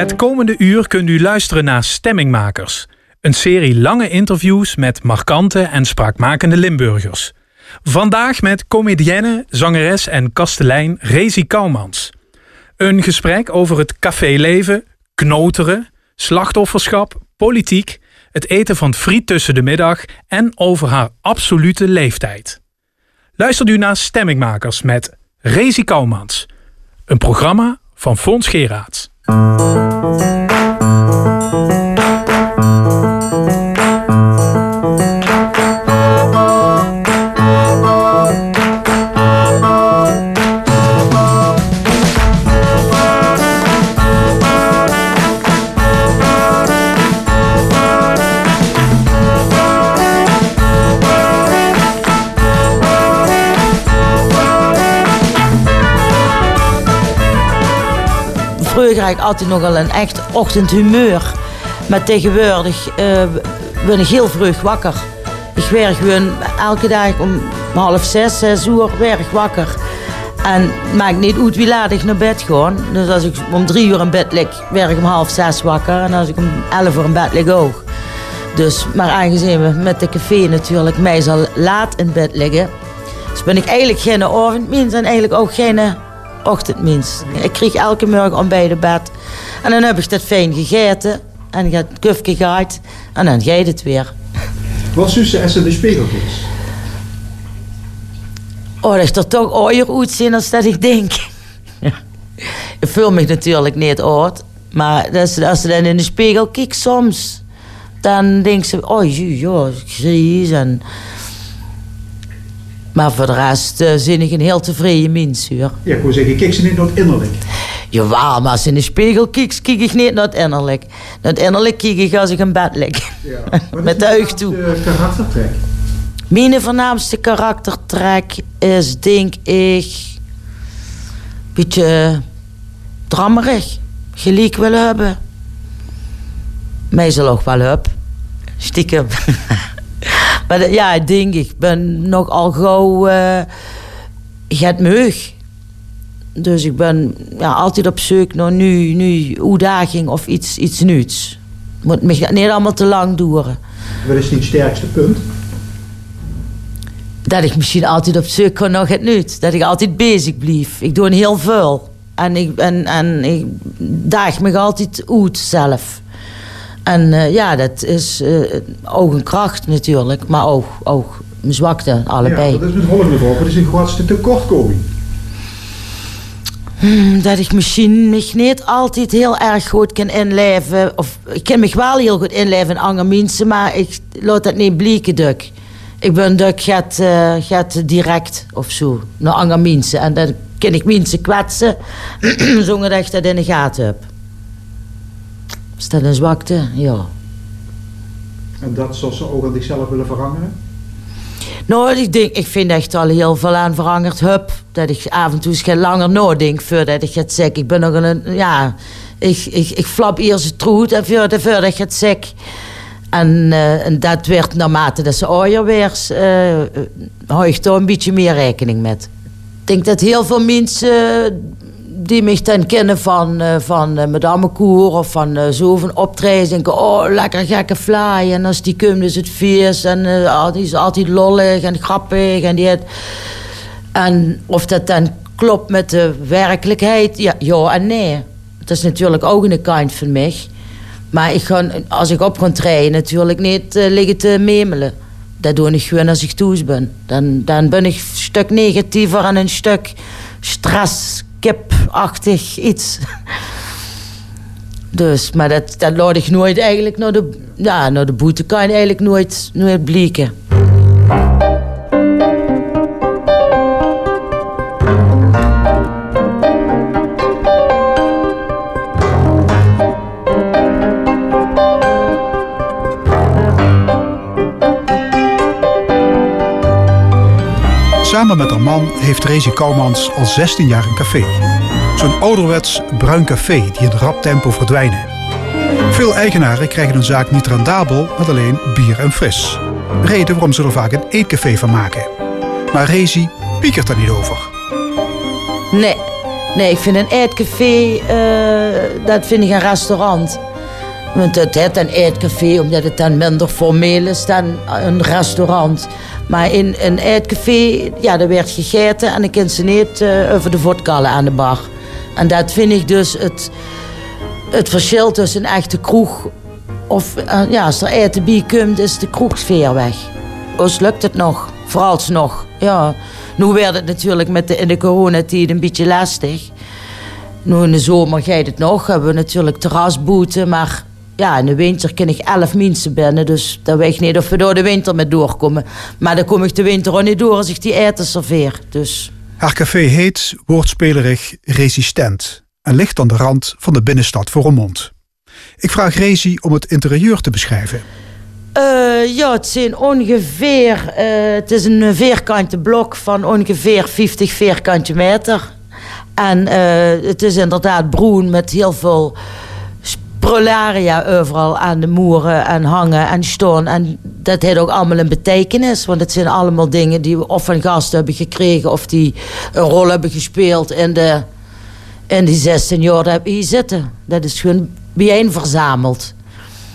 Het komende uur kunt u luisteren naar Stemmingmakers. Een serie lange interviews met markante en spraakmakende Limburgers. Vandaag met comedienne, zangeres en kastelein Rezi Kouwmans. Een gesprek over het caféleven, knoteren, slachtofferschap, politiek, het eten van friet tussen de middag en over haar absolute leeftijd. Luistert u naar Stemmingmakers met Rezi Kouwmans. Een programma van Fons Geraerts. Thank you. Ik altijd nogal een echt ochtendhumeur. Maar tegenwoordig eh, ben ik heel vroeg wakker. Ik werk gewoon elke dag om half zes, zes uur werk wakker. En maakt niet uit wie laat ik naar bed ga. Dus als ik om drie uur in bed lig, werk ik om half zes wakker. En als ik om elf uur in bed lig ook. Dus, maar aangezien we met de café natuurlijk meestal laat in bed liggen... Dus ben ik eigenlijk geen avondmens en eigenlijk ook geen ochtendmens. Ik kreeg elke morgen om bij de bed. En dan heb ik dat fijn gegeten. En ik heb het kufje gehad. En dan ga je het weer. Als ze de spiegeltjes? Oh, dat is er toch ooier uitzien als dat ik denk. ik voel me natuurlijk niet oud. Maar als, als ze dan in de spiegel kijkt soms... Dan denkt ze, oh ja, gries en... Maar voor de rest uh, zin ik een heel tevreden mens, hoor. Ja, ik wil zeggen, kijk ze niet naar het innerlijk. Jawel, maar als in de spiegel kijk, kijk ik niet naar het innerlijk. Naar het innerlijk kijk ik als ik in bed lig. Ja. Met de oog toe. De karaktertrek. Mijn voornaamste karaktertrek is, denk ik... Een beetje drammerig. Gelijk willen hebben. Mij zal ook wel heb. Stiekem. Maar ja, ik denk, ik ben nogal gauw uh, het meug. Dus ik ben ja, altijd op zoek naar nu, nu uitdaging of iets, iets nieuws. Moet me niet allemaal te lang duren. Wat is het sterkste punt? Dat ik misschien altijd op zoek ga naar het nieuws. Dat ik altijd bezig blijf. Ik doe een heel veel. En ik, en, en ik daag me altijd uit zelf. En uh, ja, dat is uh, ook een kracht natuurlijk, maar ook, ook een zwakte, allebei. Ja, dat is met volgende vraag. Wat is een grootste tekortkoming? Hmm, dat ik misschien mich niet altijd heel erg goed kan inleven. Of ik kan me wel heel goed inleven in andere mensen, maar ik laat dat niet blijken, duk. Ik ben duk gaat, uh, gaat direct of zo naar andere mensen. En dan kan ik mensen kwetsen zonder dat ik dat in de gaten heb. Is dat een zwakte? Ja. En dat zoals ze ook aan zichzelf willen veranderen? Nou, ik, denk, ik vind echt al heel veel aan veranderd heb. Dat ik af en toe eens langer nadenk voordat ik het zeg. Ik ben nog een, ja, ik, ik, ik flap eerst het troet en voordat, voordat ik het zeg. En, uh, en dat werd naarmate dat ze ouder werd, uh, hou ik daar een beetje meer rekening met. Ik denk dat heel veel mensen die mij dan kennen van, uh, van uh, Madame Koer of van uh, zo van optreden. Denken, oh, lekker gekke fly. En als die komt is het feest. En die is altijd lollig en grappig. En, die het, en of dat dan klopt met de werkelijkheid, ja, ja en nee. Dat is natuurlijk ook een kant van mij. Maar ik ga, als ik op ga treden, natuurlijk niet liggen te memelen. Dat doe ik gewoon als ik thuis ben. Dan, dan ben ik een stuk negatiever en een stuk stress kipachtig iets. Dus, maar dat, dat ik nooit eigenlijk naar de, ja, naar de boete kan je eigenlijk nooit, nooit blikken. Met haar man heeft Rezi Kouwmans al 16 jaar een café. Zo'n ouderwets bruin café die in rap tempo verdwijnen. Veel eigenaren krijgen hun zaak niet rendabel met alleen bier en fris. Reden waarom ze er vaak een eetcafé van maken. Maar Rezi piekert daar niet over. Nee, Nee, ik vind een eetcafé, uh, dat vind ik een restaurant. Want het heet een eetcafé omdat het dan minder formeel is dan een restaurant. Maar in een eetcafé, ja, daar werd gegeten en kan ze uh, over de vodkallen aan de bar. En dat vind ik dus het, het verschil tussen een echte kroeg of uh, ja, als er eten bij komt, is de kroegsfeer weg. Ons lukt het nog, vooralsnog. Ja. Nu werd het natuurlijk met de, in de coronatijd een beetje lastig. Nu in de zomer gaat het nog, hebben we natuurlijk terrasboeten, maar ja, in de winter kan ik elf mensen binnen, dus dat weet ik niet of we door de winter met doorkomen. Maar dan kom ik de winter ook niet door als ik die eten serveer. Dus. Haar café heet, woordspelerig, resistent en ligt aan de rand van de binnenstad voor Roermond. Ik vraag Rezi om het interieur te beschrijven. Uh, ja, het zijn ongeveer. Uh, het is een vierkante blok van ongeveer 50 vierkante meter. En uh, het is inderdaad broen met heel veel prolaria overal aan de moeren en hangen en staan. En dat heeft ook allemaal een betekenis. Want het zijn allemaal dingen die we of van gasten hebben gekregen... of die een rol hebben gespeeld in, de, in die 16 jaar dat hier zitten. Dat is gewoon bijeen verzameld.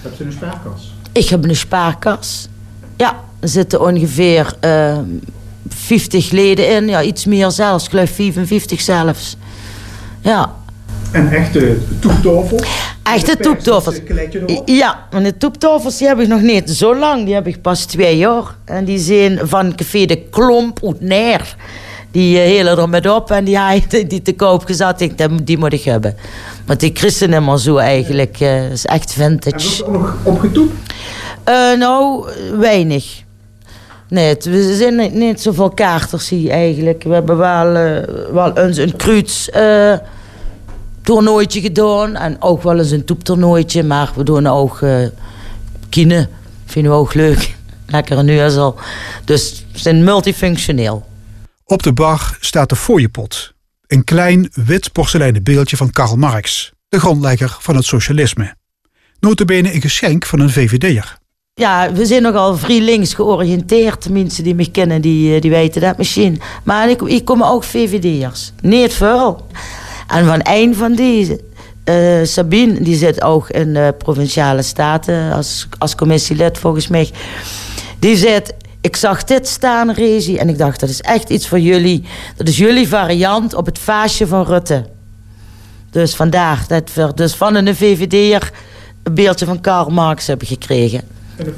Heb je een spaarkas? Ik heb een spaarkas. Ja, er zitten ongeveer uh, eh, 50 leden in. Ja, iets meer zelfs. Ik geloof 55 zelfs. Ja. En echte toeptafels? Echte toeptafels. Ja, en de toeptafels die heb ik nog niet zo lang. Die heb ik pas twee jaar. En die zijn van Café de Klomp uit Neer. Die uh, hele er met op en die hij die te koop gezet. Ik, die moet ik hebben. Want die christen helemaal zo eigenlijk. Uh, is echt vintage. En ook nog opgetoept? Uh, nou, weinig. Nee, we zijn niet, niet zoveel kaarters hier eigenlijk. We hebben wel, uh, wel eens een kruids uh, toernooitje gedaan. En ook wel eens een toeptoernooitje. Maar we doen ook uh, kine. Vinden we ook leuk. Lekker nu al. Dus we zijn multifunctioneel. Op de bar staat de fooiepot. Een klein wit porseleinen beeldje van Karl Marx, de grondlegger van het socialisme. Notabene een geschenk van een VVD'er. Ja, we zijn nogal vrij links georiënteerd. Mensen die me kennen, die, eh, die weten dat misschien. Maar ik, ik kom ook VVD'ers. Niet veel. En van een van die, uh, Sabine, die zit ook in de Provinciale Staten als, als commissielid volgens mij. Die zegt, ik zag dit staan, Rezi, en ik dacht, dat is echt iets voor jullie. Dat is jullie variant op het vaasje van Rutte. Dus vandaar dat we dus van een VVD'er een beeldje van Karl Marx hebben gekregen. En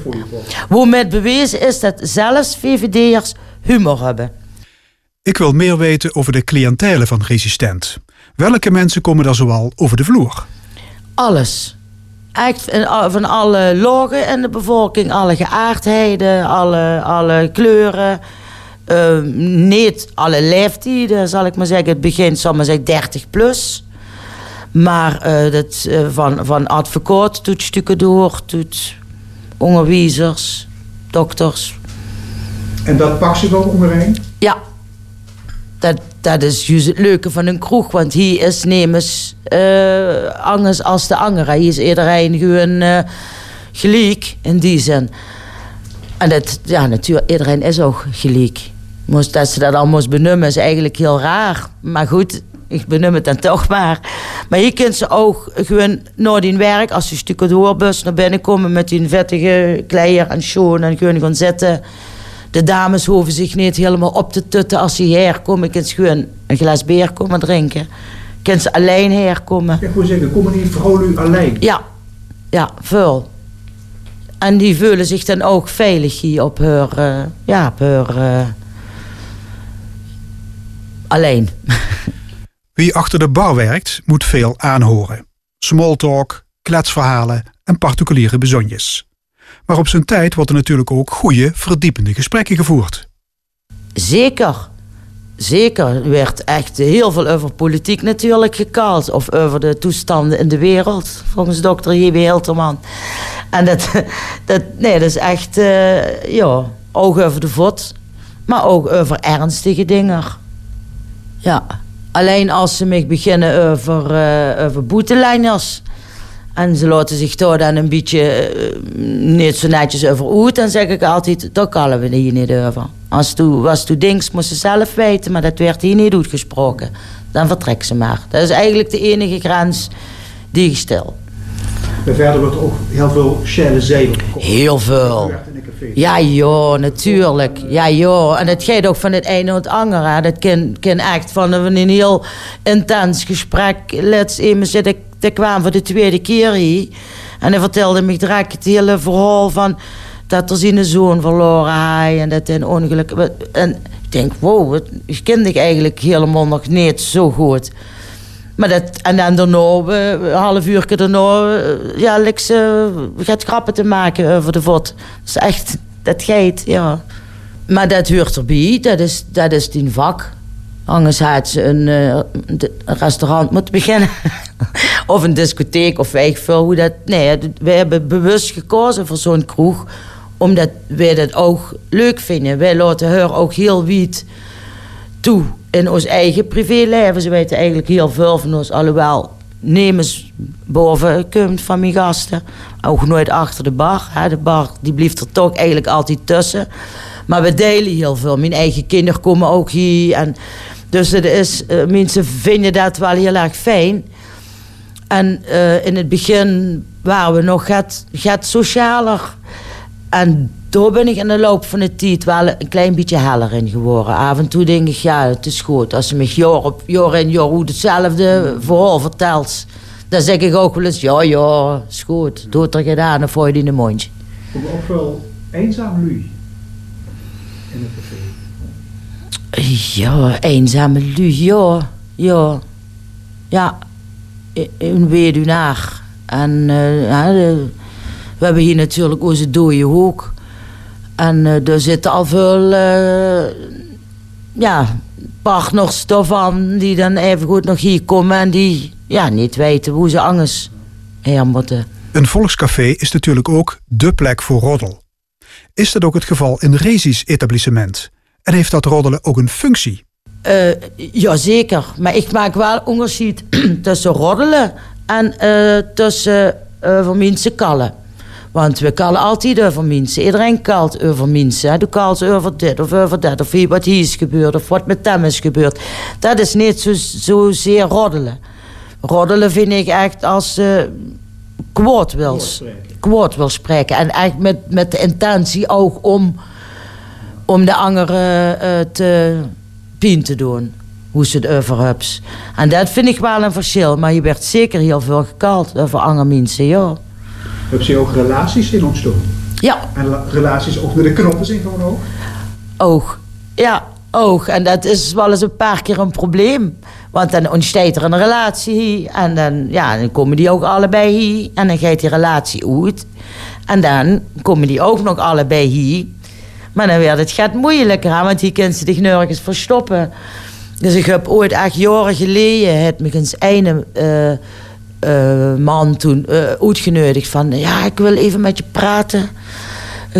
Hoe met bewezen is dat zelfs VVD'ers humor hebben. Ik wil meer weten over de cliëntele van Resistent. Welke mensen komen daar zoal over de vloer? Alles echt van alle logen in de bevolking, alle geaardheden, alle, alle kleuren. Uh, niet alle leeftijden, zal ik maar zeggen. Het begint, zal maar zeggen, 30 plus. Maar uh, dat, uh, van, van advocaat tot stukken door, tot onderwijzers, dokters. En dat pak ze wel onderheen? Ja. Dat, dat is juist het leuke van een kroeg. Want hier is nemens uh, angers als de anger. Hier is iedereen gewoon uh, gelijk in die zin. En dat, ja, natuurlijk, iedereen is ook gelijk. Moest, dat ze dat al moest benoemen is eigenlijk heel raar. Maar goed, ik benoem het dan toch maar. Maar hier kunt ze ook gewoon na die werk, als ze stukken doorbus naar binnen komen met die vettige kleier en schoon en gewoon gaan zitten de dames hoeven zich niet helemaal op te tutten als ze herkomen. Je gewoon een glas bier komen drinken. Kunnen ze alleen herkomen. Ik wil zeggen, komen die vrouwen alleen? Ja, ja, veel. En die voelen zich dan ook veilig hier op haar, uh, ja, op haar, uh, alleen. Wie achter de bar werkt, moet veel aanhoren. Smalltalk, kletsverhalen en particuliere bezonjes. Maar op zijn tijd wordt er natuurlijk ook goede, verdiepende gesprekken gevoerd. Zeker. Zeker. Er werd echt heel veel over politiek natuurlijk gekaald. Of over de toestanden in de wereld, volgens dokter J.B. Hilterman. En dat, dat, nee, dat is echt, uh, ja, oog over de voet. Maar ook over ernstige dingen. Ja. Alleen als ze me beginnen over, uh, over en ze laten zich daar dan een beetje uh, niet zo netjes over uit. Dan zeg ik altijd, daar kallen we hier niet over. Als toen was toen dings, moest ze zelf weten, maar dat werd hier niet uitgesproken. Dan vertrek ze maar. Dat is eigenlijk de enige grens die ik stel. En verder wordt er ook heel veel Shell zeil verkocht. Heel veel. Ja, joh, natuurlijk. Ja, joh. En het gaat ook van het ene het andere. Dat kan, kan echt van een, een heel intens gesprek. Let's even zitten. Ik kwam voor de tweede keer hier. En hij vertelde me direct het hele verhaal van dat er zijn zoon verloren hij en dat een ongeluk. En ik denk, wow, dat kende ik eigenlijk helemaal nog niet zo goed. Maar dat, en dan daarna, een half uur daarna, ja, liks, uh, gaat grappen te maken over de voet. Dat is echt, dat geit, ja. Maar dat hoort erbij, dat is, dat is die vak. Ze een, een restaurant moeten beginnen. of een discotheek of weet veel hoe dat. Nee, we hebben bewust gekozen voor zo'n kroeg. Omdat wij dat ook leuk vinden. Wij laten haar ook heel wiet toe in ons eigen privéleven. Ze weten eigenlijk heel veel van ons. Alhoewel, neem eens boven komt van mijn gasten. Ook nooit achter de bar. Hè. De bar die blijft er toch eigenlijk altijd tussen. Maar we delen heel veel. Mijn eigen kinderen komen ook hier. En dus het is, uh, mensen vinden dat wel heel erg fijn. En uh, in het begin waren we nog het, het socialer. En daar ben ik in de loop van de tijd wel een klein beetje heller in geworden. Af en toe denk ik, ja, het is goed. Als ze me jaar op jaar jaar hoe hetzelfde verhaal vertelt... dan zeg ik ook wel eens, ja, ja, is goed. Doe het er gedaan, dan je in de mondje. Kom ook wel eenzaam lui in het? Ja, eenzame lui, ja. Ja. Ja. Een weduwnaar. En de, we hebben hier natuurlijk onze dode hoek. En uh, er zitten al veel uh, ja, partners ervan die dan even goed nog hier komen en die ja, niet weten hoe ze anders her moeten. Een volkscafé is natuurlijk ook dé plek voor roddel. Is dat ook het geval in Rezi's etablissement? En heeft dat roddelen ook een functie? Uh, Jazeker, maar ik maak wel onderscheid tussen roddelen en uh, tussen uh, voor mensen kallen. Want we kallen altijd over mensen. Iedereen kalt over mensen. Du kalt over dit of over dat. Of wat hier is gebeurd of wat met hem is gebeurd. Dat is niet zo, zozeer roddelen. Roddelen vind ik echt als uh, kwaad wil, kwaad wil spreken. En echt met, met de intentie ook om, om de anderen uh, te pijn te doen. Hoe ze het over hebt. En dat vind ik wel een verschil. Maar je werd zeker heel veel gekald over andere mensen, ja. Heb je ook relaties in ontstaan? Ja. En relaties ook met de knoppen zijn gewoon ook? Oog. Ja, oog. En dat is wel eens een paar keer een probleem. Want dan ontstaat er een relatie en dan, ja, dan komen die ook allebei hier. En dan gaat die relatie uit. En dan komen die ook nog allebei hier. Maar dan werd het gaat moeilijker, want hier kunnen ze zich nergens verstoppen. Dus ik heb ooit echt jaren geleden het me eens ene... Uh, uh, man toen uh, uitgenodigd van... ja, ik wil even met je praten.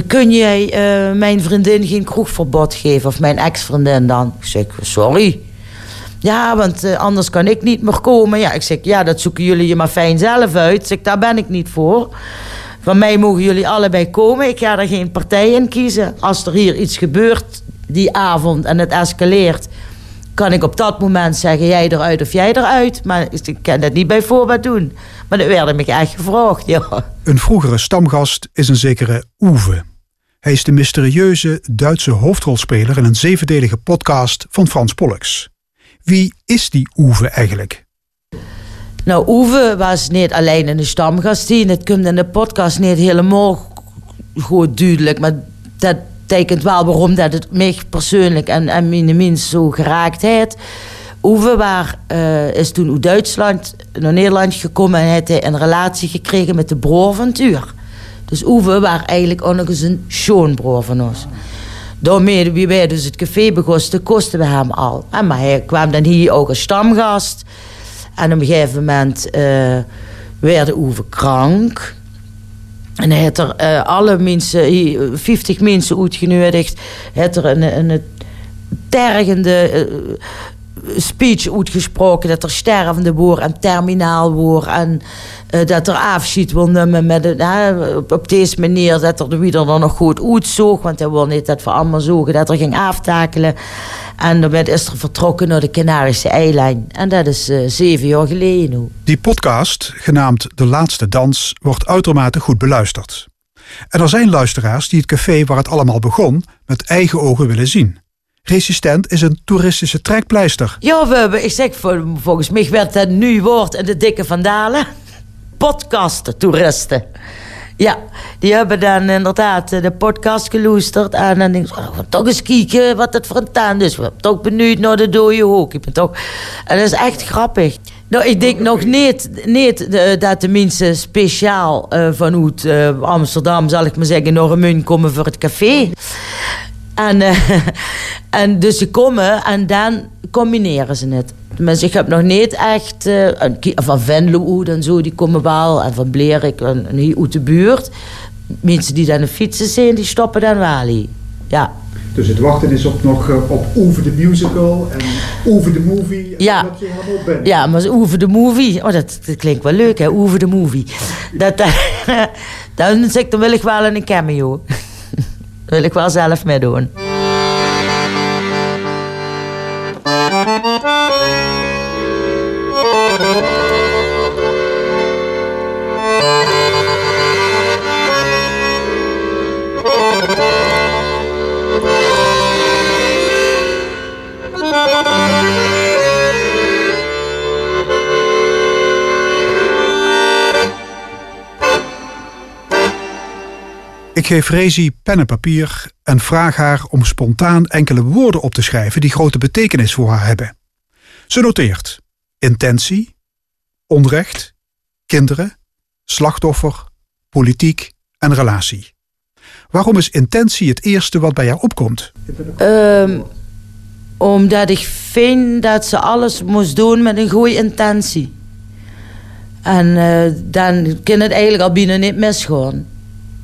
Kun jij mijn vriendin geen kroegverbod geven? Of mijn ex-vriendin dan? Ik zeg, sorry. Ja, want anders kan ik niet meer komen. Ja, ik zeg, ja, dat zoeken jullie je maar fijn zelf uit. Ik zeg, daar ben ik niet voor. Van mij mogen jullie allebei komen. Ik ga er geen partij in kiezen. Als er hier iets gebeurt die avond en het escaleert kan ik op dat moment zeggen, jij eruit of jij eruit. Maar ik kan dat niet bij voorbaat doen. Maar dat werd me echt gevraagd, ja. Een vroegere stamgast is een zekere Oeve. Hij is de mysterieuze Duitse hoofdrolspeler in een zevendelige podcast van Frans Pollux. Wie is die Oeve eigenlijk? Nou, Oeve was niet alleen een stamgast. Het komt in de podcast niet helemaal goed duidelijk. Maar dat betekent wel waarom dat het mij persoonlijk en, en mijn zo geraakt heeft. Uwe waar, uh, is toen uit Duitsland naar Nederland gekomen en heeft hij een relatie gekregen met de broer van Tuur. Dus Uwe was eigenlijk ook nog eens een schoonbroer van ons. Daarmee, wie wij dus het café begonnen, kosten we hem al. En maar hij kwam dan hier ook als stamgast. En op een gegeven moment uh, werd Uwe krank. En hij had er uh, alle mensen, 50 mensen uitgenodigd. Hij had er een, een tergende, uh, speech uitgesproken dat er stervende wordt en terminaal wordt en dat er afschiet wil nemen met uh, op, op, deze manier dat er wie er dan nog goed uitzoog, want hij wil niet dat we allemaal zogen dat er ging aftakelen. En dan is er vertrokken naar de Canarische eilijn. En dat is uh, zeven jaar geleden nu. Die podcast, genaamd De Laatste Dans, wordt uitermate goed beluisterd. En er zijn luisteraars die het café waar het allemaal begon met eigen ogen willen zien. Resistent is een toeristische trekpleister. Ja, we hebben, ik zeg, volgens mij werd het nu woord in de dikke vandalen. Podcast-toeristen. Ja, die hebben dan inderdaad de podcast geloesterd. En dan denk ik, oh, toch eens kijken wat het voor een tuin is. We zijn toch benieuwd naar de dode hoek. Ik ben toch... En dat is echt grappig. Nou, ik denk nog niet, niet uh, dat de mensen speciaal uh, vanuit Amsterdam, zal ik maar zeggen, naar Remun komen voor het café. En, en dus ze komen en dan combineren ze het. Tenminste, ik heb nog niet echt... Uh, van Venlo en zo, die komen wel. En van Blerik en, en hier uit de buurt. Mensen die dan de fietsen zijn, die stoppen dan wel hier. Ja. Dus het wachten is op nog uh, op Over the Musical en Over the Movie. En ja. Dat je helemaal bent. ja, maar Over the Movie, oh, dat, dat klinkt wel leuk hè, Over the Movie. Dat, dan, zeg ik, dan wil ik wel een cameo. Wil ik wel zelf meedoen. Ik geef Rezi pen en papier en vraag haar om spontaan enkele woorden op te schrijven die grote betekenis voor haar hebben. Ze noteert intentie, onrecht, kinderen, slachtoffer, politiek en relatie. Waarom is intentie het eerste wat bij jou opkomt? Um, omdat ik vind dat ze alles moest doen met een goede intentie. En uh, dan kan het eigenlijk al binnen niet misgaan.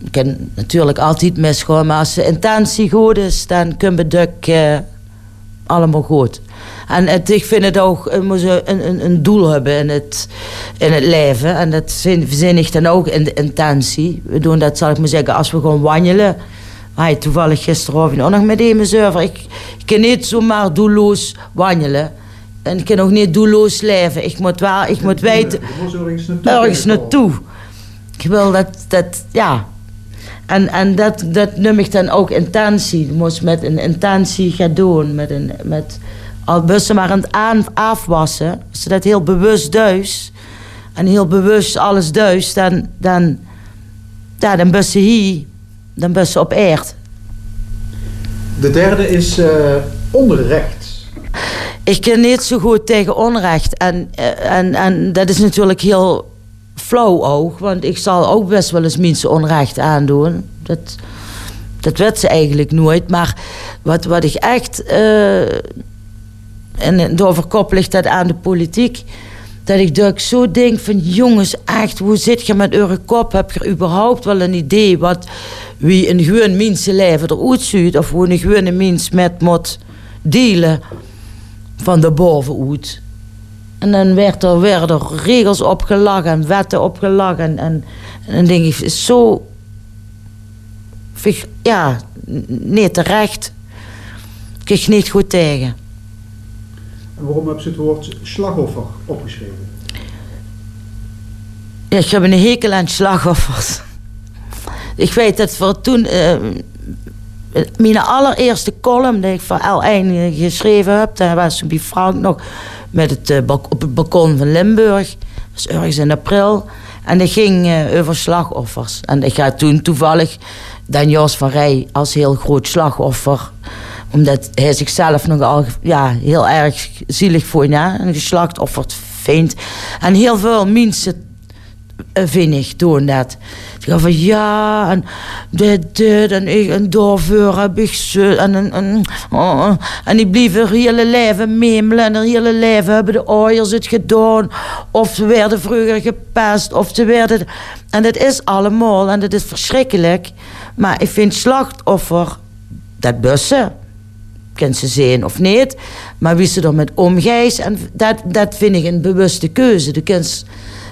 Het kan natuurlijk altijd misgaan, maar als de intentie goed is, dan kunnen we het uh, allemaal goed. En het, ik vind het ook, we moeten een, een, een, doel hebben in het, in het leven. En dat verzin ik dan ook in de intentie. We doen dat, zal ik maar zeggen, als we gewoon wandelen. Hij toevallig gisteravond ook nog met een server. Ik, ik kan niet zomaar doelloos wandelen. En ik kan ook niet doelloos leven. Ik moet wel, ik moet weten... Ergens naartoe. Ik wil dat, dat ja... En, en dat, dat noem ik dan ook intentie. Je moet met een intentie gaan doen. Met een, met, al bussen maar aan het aan, afwassen. Als je dat heel bewust duist. En heel bewust alles duist. Dan, dan, ja, dan bussen hier. Dan bussen op eerd. De derde is uh, onrecht. Ik ken niet zo goed tegen onrecht. En, en, en dat is natuurlijk heel flauw ook. Want ik zal ook best wel eens mensen onrecht aandoen. Dat, dat weet ze eigenlijk nooit. Maar wat, wat ik echt... Uh, en daarover koppel dat aan de politiek... dat ik, dat ik zo denk van... jongens, echt, hoe zit je met eure kop? Heb je überhaupt wel een idee... wat wie een gewoon mensenleven eruit ziet... of hoe een gewone mens met moet delen... van de bovenuit... En dan werd er, werden er regels opgelachen, wetten opgelachen. En, en dan denk ik, zo... Ja, niet terecht. Ik kreeg niet goed tegen. En waarom heb je het woord slachtoffer opgeschreven? Ja, ik heb een hekel aan slachtoffers. Ik weet dat voor toen... Uh, mijn allereerste column die ik voor L1 geschreven heb... daar was toen bij Frank nog met het, uh, op het balkon van Limburg. Dat was ergens in april. En dat ging uh, over slachtoffers. En ik ga toen toevallig Dan Jos van Rij als heel groot slachtoffer. Omdat hij zichzelf nogal ja, heel erg zielig vond. Ja, en geslachtofferd vindt. En heel veel mensen vind ik dat. Ik van ja, en dit, dit, en ik, en daarvoor heb ik zo, en, en, en, oh, en die bleven hele leven memelen, en hun hele leven hebben de ouders het gedaan, of ze werden vroeger gepest, of ze werden, en dat is allemaal, en dat is verschrikkelijk, maar ik vind slachtoffer, dat bussen, kan ze zijn of niet. Maar wie ze er met omgeeft, en dat, dat vind ik een bewuste keuze. De kind,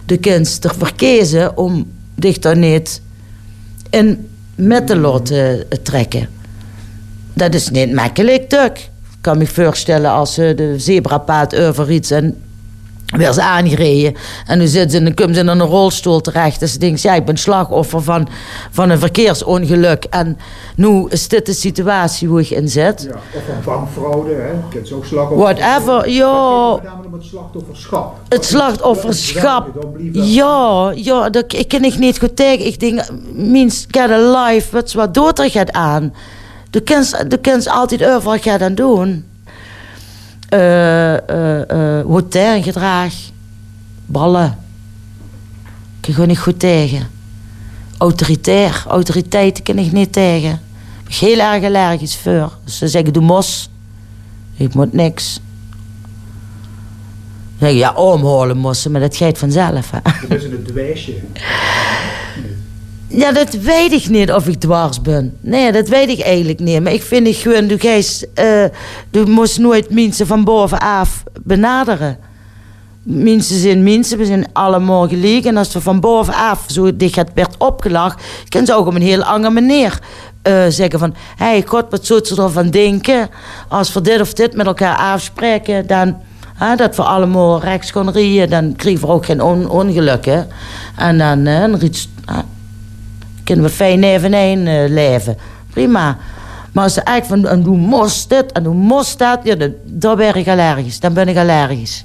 de kind ervoor kiezen om dich daar niet in met te laten trekken. Dat is niet makkelijk, Tuk. Ik kan me voorstellen als ze de zebrapaad over iets en weer ze aangereden. En nu zit ze en dan komt ze in een rolstoel terecht. Dus ze denkt, ja, ik ben slachtoffer van, van een verkeersongeluk. En nu is dit de situatie waar ik in zit. Ja, of een bankfraude, hè. Je kunt ook slachtoffer. Whatever, ja. Het slachtofferschap. Het slachtofferschap. Ja, ja, dat ik kan ik niet goed tegen. Ik denk, means get a life, wat wat doet er gaat aan. De kent altijd overal gaat aan doen. Eh hotelgedrag, ballen. Ik kan gewoon niet goed tegen. Autoritair, autoriteit kan ik niet tegen. Ik ben heel erg allergisch voor. Ze zeggen, doe mos. Ik moet niks. Dan zeg ik, ja, omholen moesten, maar dat gaat vanzelf. Hè. Dat is een dwijsje. Ja, dat weet ik niet of ik dwars ben. Nee, dat weet ik eigenlijk niet. Maar ik vind het gewoon, du, geest, eh, du moest nooit mensen van bovenaf benaderen. Mensen zijn mensen, we zijn allemaal gelijk. En als we van bovenaf zo dicht werd opgelacht, kunnen ze ook op een heel andere manier eh, zeggen van... Hé, hey, god, wat zou ze ervan denken? Als we dit of dit met elkaar afspreken, dan... hè, dat we allemaal rechts rijden, dan krijgen we ook geen on ongelukken. En dan, iets, kunnen we fijn eveneen eh leven. Prima. Maar als ze eigenlijk van, en doe moest dit en doe moest dat, ja, dan, ben ik allergisch. Dan ben ik allergisch.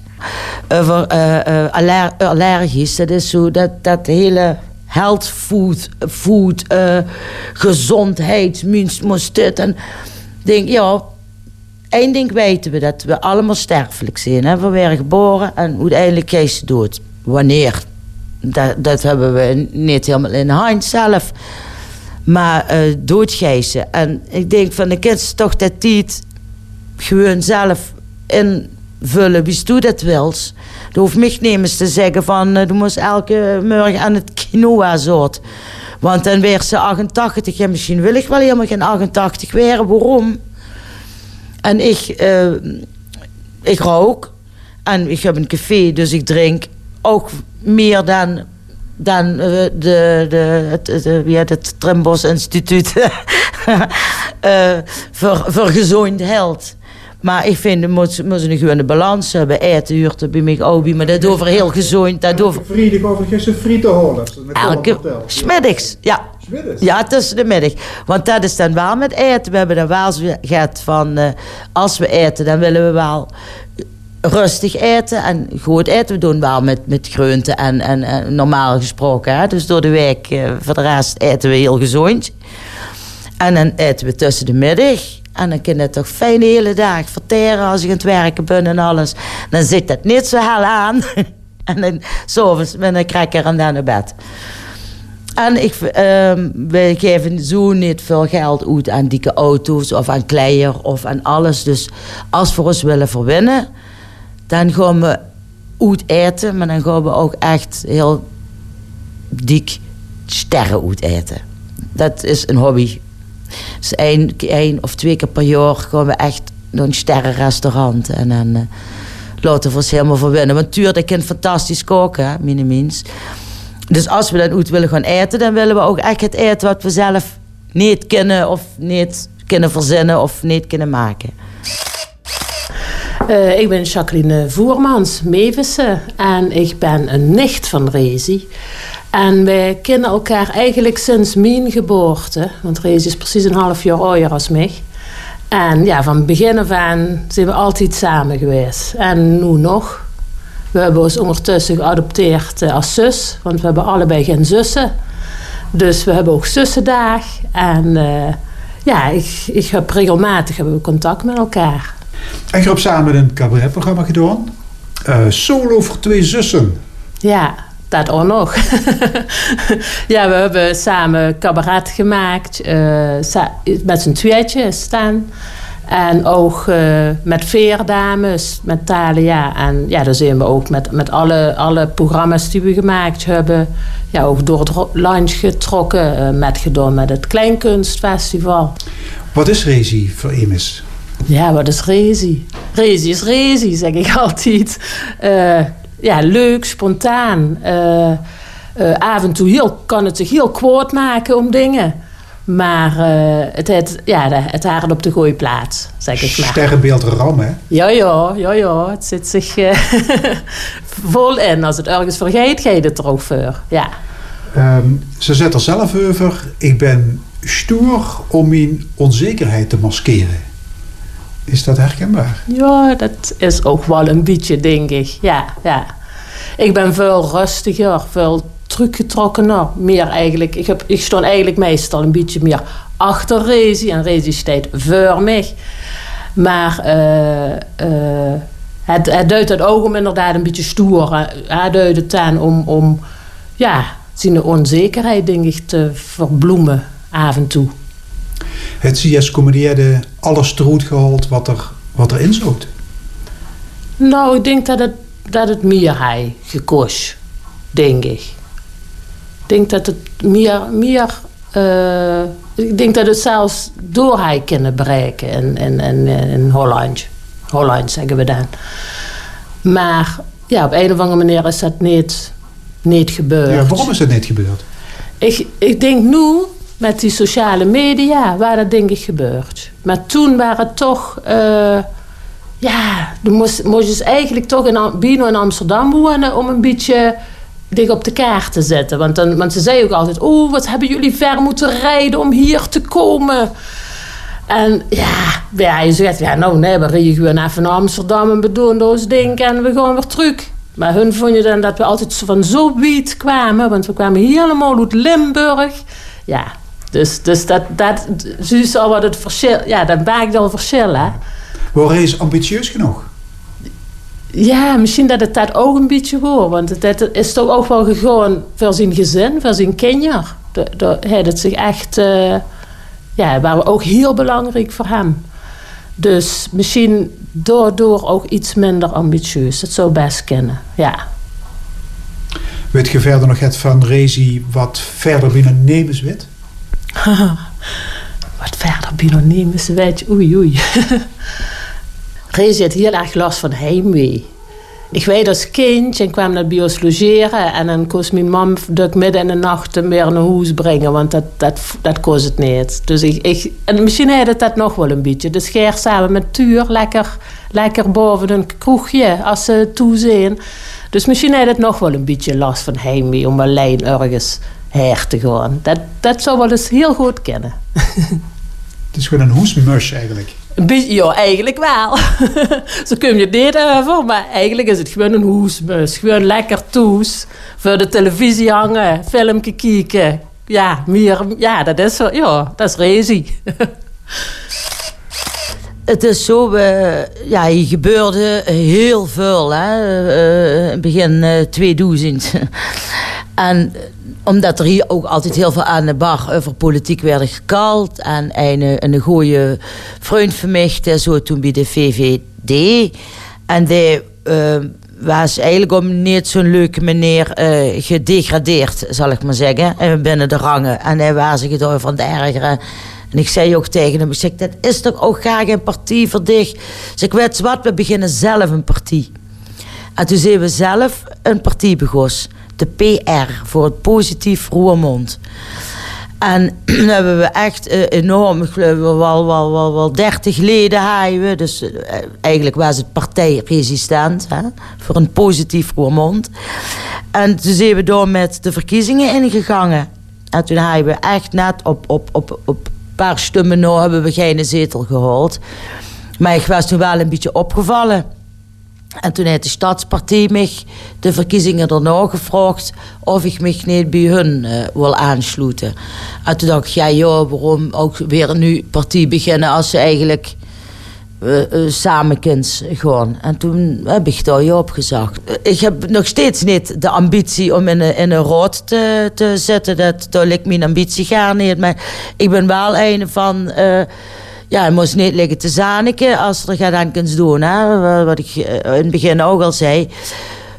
Eh, eh, aller, allergisch, dat is zo dat, dat hele health food, food gezondheid, moest dit. En denk, ja, één ding weten we, dat we allemaal sterfelijk zijn. Hè? We werden geboren en uiteindelijk het dood. Wanneer? Dat, dat hebben we niet helemaal in de hand zelf. Maar eh doodgijzen. En ik denk van de kids toch dat die het gewoon zelf invullen. Wie doet dat wils? Er hoeft te zeggen van... eh, du moest elke morgen aan het quinoa zout. Want dan werd ze 88. Ja, misschien wil ik wel helemaal geen 88 weer. Waarom? En ik, eh, ik rook. En ik heb een café, dus ik drink ook meer dan, dan eh, de, de, het, het, eh, wie heet het Trimbos Instituut eh, voor, voor gezond held. Maar ik vind, we moeten moeten een gewone balans hebben. Eten huurt bij mij ook, maar dat over heel gezond. Dat over Vrienden overigens een frieten holen. elke smiddags. Ja, Smiddags? ja, tussen de middag. Want dat is dan wel met eten. We hebben dan wel gehad van... als we eten, dan willen we wel rustig eten en goed eten. We doen wel met, met groenten en, en, en normaal gesproken. Hè? Dus door de week, eh, voor de rest eten we heel gezond. En dan eten we tussen de middag. En dan kun je toch fijn de hele dag verteren als je aan het werken bent en alles. Dan zit dat niet zo hel aan. en dan s'avonds met een cracker en dan naar bed. En ik, ehm, we geven zo niet veel geld uit aan dikke auto's of aan kleier of aan alles. Dus als we ons willen verwinnen, dan gaan we uit eten. Maar dan gaan we ook echt heel dik sterren uit eten. Dat is een hobby. Dus één, één of twee keer per jaar gaan we echt naar een sterrenrestaurant. En dan eh, laten we ons helemaal verwinnen. Want tuurlijk kan fantastisch koken, hè, minimins. Dus als we dan uit willen gaan eten, dan willen we ook echt het eten wat we zelf niet kunnen of niet kunnen verzinnen of niet kunnen maken. Eh, ik ben Jacqueline Voermans, Mevissen. En ik ben een nicht van Rezi. En wij kennen elkaar eigenlijk sinds mijn geboorte. Want Rezi is precies een half jaar ouder als mij. En ja, van begin af aan zijn we altijd samen geweest. En nu nog. We hebben ons ondertussen geadopteerd eh, als zus. Want we hebben allebei geen zussen. Dus we hebben ook zussendag. En eh, ja, ik, ik heb regelmatig hebben we contact met elkaar. En je hebt samen een cabaretprogramma gedaan. Eh, solo voor twee zussen. Ja, dat ook nog. ja, we hebben samen cabaret gemaakt. eh, sa- met z'n tweetje staan. En ook eh, met Veerdames, met Thalia. En ja, daar zijn we ook met, met alle, alle programma's die we gemaakt hebben. Ja, ook door het lunch getrokken. met gedaan met het Kleinkunstfestival. Wat is Rezi voor Emis? Ja, wat is rezi? Rezi is rezi, zeg ik altijd. Uh, ja, leuk, spontaan. Uh, uh, af en toe heel, kan het zich heel kwaad maken om dingen. Maar het, het, ja, het haren op de goede plaats, zeg ik maar. Sterrenbeeld ram, hè? Ja, ja, ja, ja. Het zit zich vol in. Als het ergens vergeet, ga je het er ook voor. Ja. Um, ze zet er zelf over. Ik ben stoer om mijn onzekerheid te maskeren. Is dat herkenbaar? Ja, dat is ook wel een beetje, denk ik. Ja, ja. Ik ben veel rustiger, veel teruggetrokkener. Meer eigenlijk. Ik, heb, ik stond eigenlijk meestal een beetje meer achter Rezi. En Rezi staat voor mij. Maar uh, uh, het, het duidt het ook om inderdaad een beetje stoer. Hij duidt het aan om, om ja, zijn onzekerheid denk ik te verbloemen af en toe. Het CS comedieerde alles eruit gehaald wat, er, wat erin zat? Nou, ik denk dat het, dat het meer hij gekost. Denk ik. Ik denk dat het meer... meer uh, ik denk dat het zelfs door hij kunnen bereiken in, in, in, in Holland. Holland zeggen we dan. Maar ja, op een of andere manier is dat niet, niet gebeurd. Ja, waarom is dat niet gebeurd? Ik, ik denk nu met die sociale media waar dat denk ik gebeurd. Maar toen waren het toch... Uh, ja, dan moest, moest je eigenlijk toch in Bino in Amsterdam wonen... om een beetje dicht op de kaart te zetten. Want, dan, want ze zei ook altijd... oh, wat hebben jullie ver moeten rijden om hier te komen... En ja, ja je zegt, ja, nou nee, we rijden gewoon even naar Amsterdam en we doen ons ding en we gaan weer terug. Maar hun vonden dan dat we altijd van zo wiet kwamen, want we kwamen helemaal uit Limburg. Ja, dus, dus dat, dat is al wat het verschil, ja, dat maakt al verschil, hè. Waar is ambitieus genoeg? Ja, misschien dat het dat ook een beetje hoor. Want het, is toch ook wel gewoon voor zijn gezin, voor zijn kinderen. Dat zich echt... Uh, ja, waren ook heel belangrijk voor hem. Dus misschien daardoor ook iets minder ambitieus. Dat zou best kennen, ja. Weet je verder nog het van Rezi wat verder binnen Nemenswit? wat verder binnen Nemenswit? Oei, oei. Rezi had heel erg last van heimwee. Ik weet als kind en kwam naar bios logeren. En dan koos mijn mam dat midden in de nacht weer naar huis brengen. Want dat, dat, dat koos het niet. Dus ik, ik, en misschien had het dat nog wel een beetje. Dus scheer samen met Tuur lekker, lekker boven een kroegje als ze toe zijn. Dus misschien had het nog wel een beetje last van heimwee om alleen ergens her te gaan. Dat, dat zou wel eens heel goed kennen. Het is gewoon een hoesmus eigenlijk. Ja, eigenlijk wel. Zo kun je het niet over, maar eigenlijk is het gewoon een hoesmus. Gewoon lekker toes. Voor de televisie hangen, filmpje kijken. Ja, meer, ja, dat is, ja, dat is rezi. Het is zo, uh, ja, hier gebeurde heel veel, hè. Uh, begin uh, 2000. en omdat er hier ook altijd heel veel aan de bar over politiek werd gekald. En een, een goede vriend van mij, zo toen bij de VVD. En die uh, was eigenlijk om niet zo'n leuke meneer uh, gedegradeerd, zal ik maar zeggen, eh, binnen de rangen. En hij was zich door van de ergeren. En ik zei ook tegen hem, ik zeg, dat is toch ook graag een partij voor dich? Zeg, weet je wat, we beginnen zelf een partij. En toen zijn we zelf een partij begonnen de PR voor het positief Roermond. En dan hebben we echt uh, enorm, wel, wel, wel, wel 30 leden hebben. Dus uh, eigenlijk was het partijresistent hè, voor een positief Roermond. En toen zijn we door met de verkiezingen ingegangen. En toen hebben we echt net op, op, op, op een paar stemmen nou hebben we geen zetel gehaald. Maar ik was toen wel een beetje opgevallen. En toen heeft de Stadspartij mij de verkiezingen daarna gevraagd of ik me niet bij hun uh, wil aansluiten. En toen dacht ik, ja, joh, waarom ook weer nieuwe partij beginnen als ze eigenlijk uh, uh. En toen heb ik daar je op. Ik heb nog steeds niet de ambitie om in een, in een raad te, te zitten. Dat, daar ligt mijn ambitie gaar niet. Maar ik ben wel een van ja, je moest niet liggen te zaniken als er gaat kunt doen. Hè? Wat ik eh, in het begin ook al zei.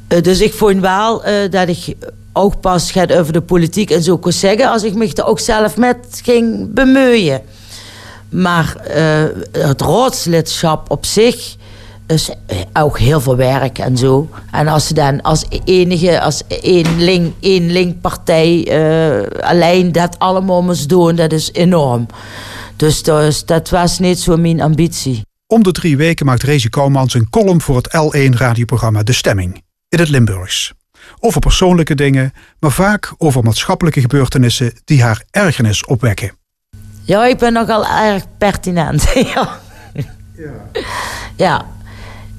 Eh, dus ik vond wel uh, dat ik ook pas ga over de politiek en zo kon zeggen... als ik me er ook zelf met ging bemoeien. Maar het raadslidschap op zich is ook heel veel werk en zo. En als ze dan als enige, als één link, één linkpartij uh, alleen dat allemaal moest doen, dat is enorm. Dus dat, dat was niet zo mijn ambitie. Om de drie weken maakt Rezi Kouwmans een column voor het L1 radioprogramma De Stemming in het Limburgs. Over persoonlijke dingen, maar vaak over maatschappelijke gebeurtenissen die haar ergernis opwekken. Ja, ik ben nogal erg pertinent. ja. ja. ja.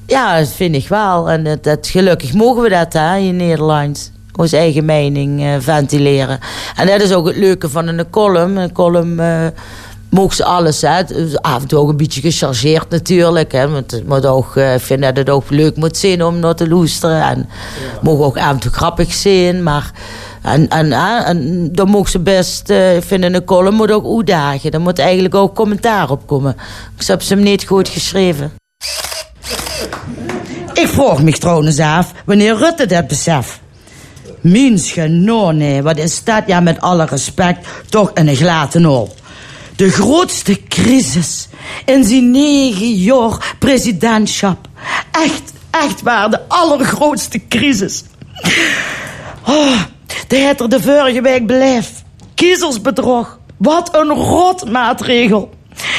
Ja, dat vind ik wel. En dat, dat gelukkig mogen we dat hè, in Nederland. Onze eigen mening uh, ventileren. En dat is ook het leuke van een column. Een column uh, mogen ze alles. Hè. Af en toe ook een beetje gechargeerd natuurlijk. Hè. Want het moet ook, uh, ik vind dat het ook leuk moet zijn om naar te luisteren. En ja. mogen ook af en toe grappig zijn. Maar... En, en, en dan mogen ze best uh, vinden, een column moet ook uitdagen. Daar moet eigenlijk ook commentaar op komen. Ik heb ze hem niet goed geschreven. Ik vroeg me trouwens af wanneer Rutte dat beseft. Mins nee, wat is dat ja met alle respect toch een glaten op. De grootste crisis in zijn negen jaar presidentschap. Echt, echt waar, de allergrootste crisis. Oh, de heeft er de vorige week beleefd. Kiezersbedrog. Wat een rotmaatregel.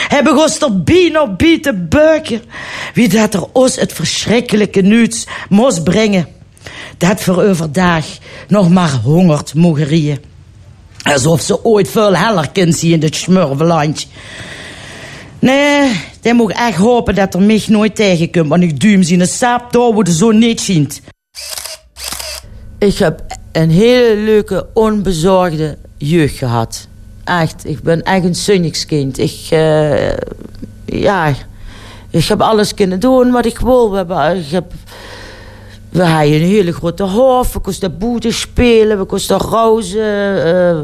Hij begon tot bien op bien te buiken. Wie dat er ons het verschrikkelijke nieuws moest brengen. Dat voor overdag nog maar hongert mogerieën. Alsof ze ooit veel heller kind zien in het smurvelandje. Nee, die moet echt hopen dat er mij nooit tegenkomt. Want ik duim zien een saap door wo de zo niet ziet. Ik heb een hele leuke, onbezorgde jeugd gehad. Echt, ik ben echt een zonnigskind. Ik, uh, ja, ik heb alles kunnen doen wat ik wil. Ik heb, we hadden een hele grote hof. We konden boete spelen. We konden rozen. Uh,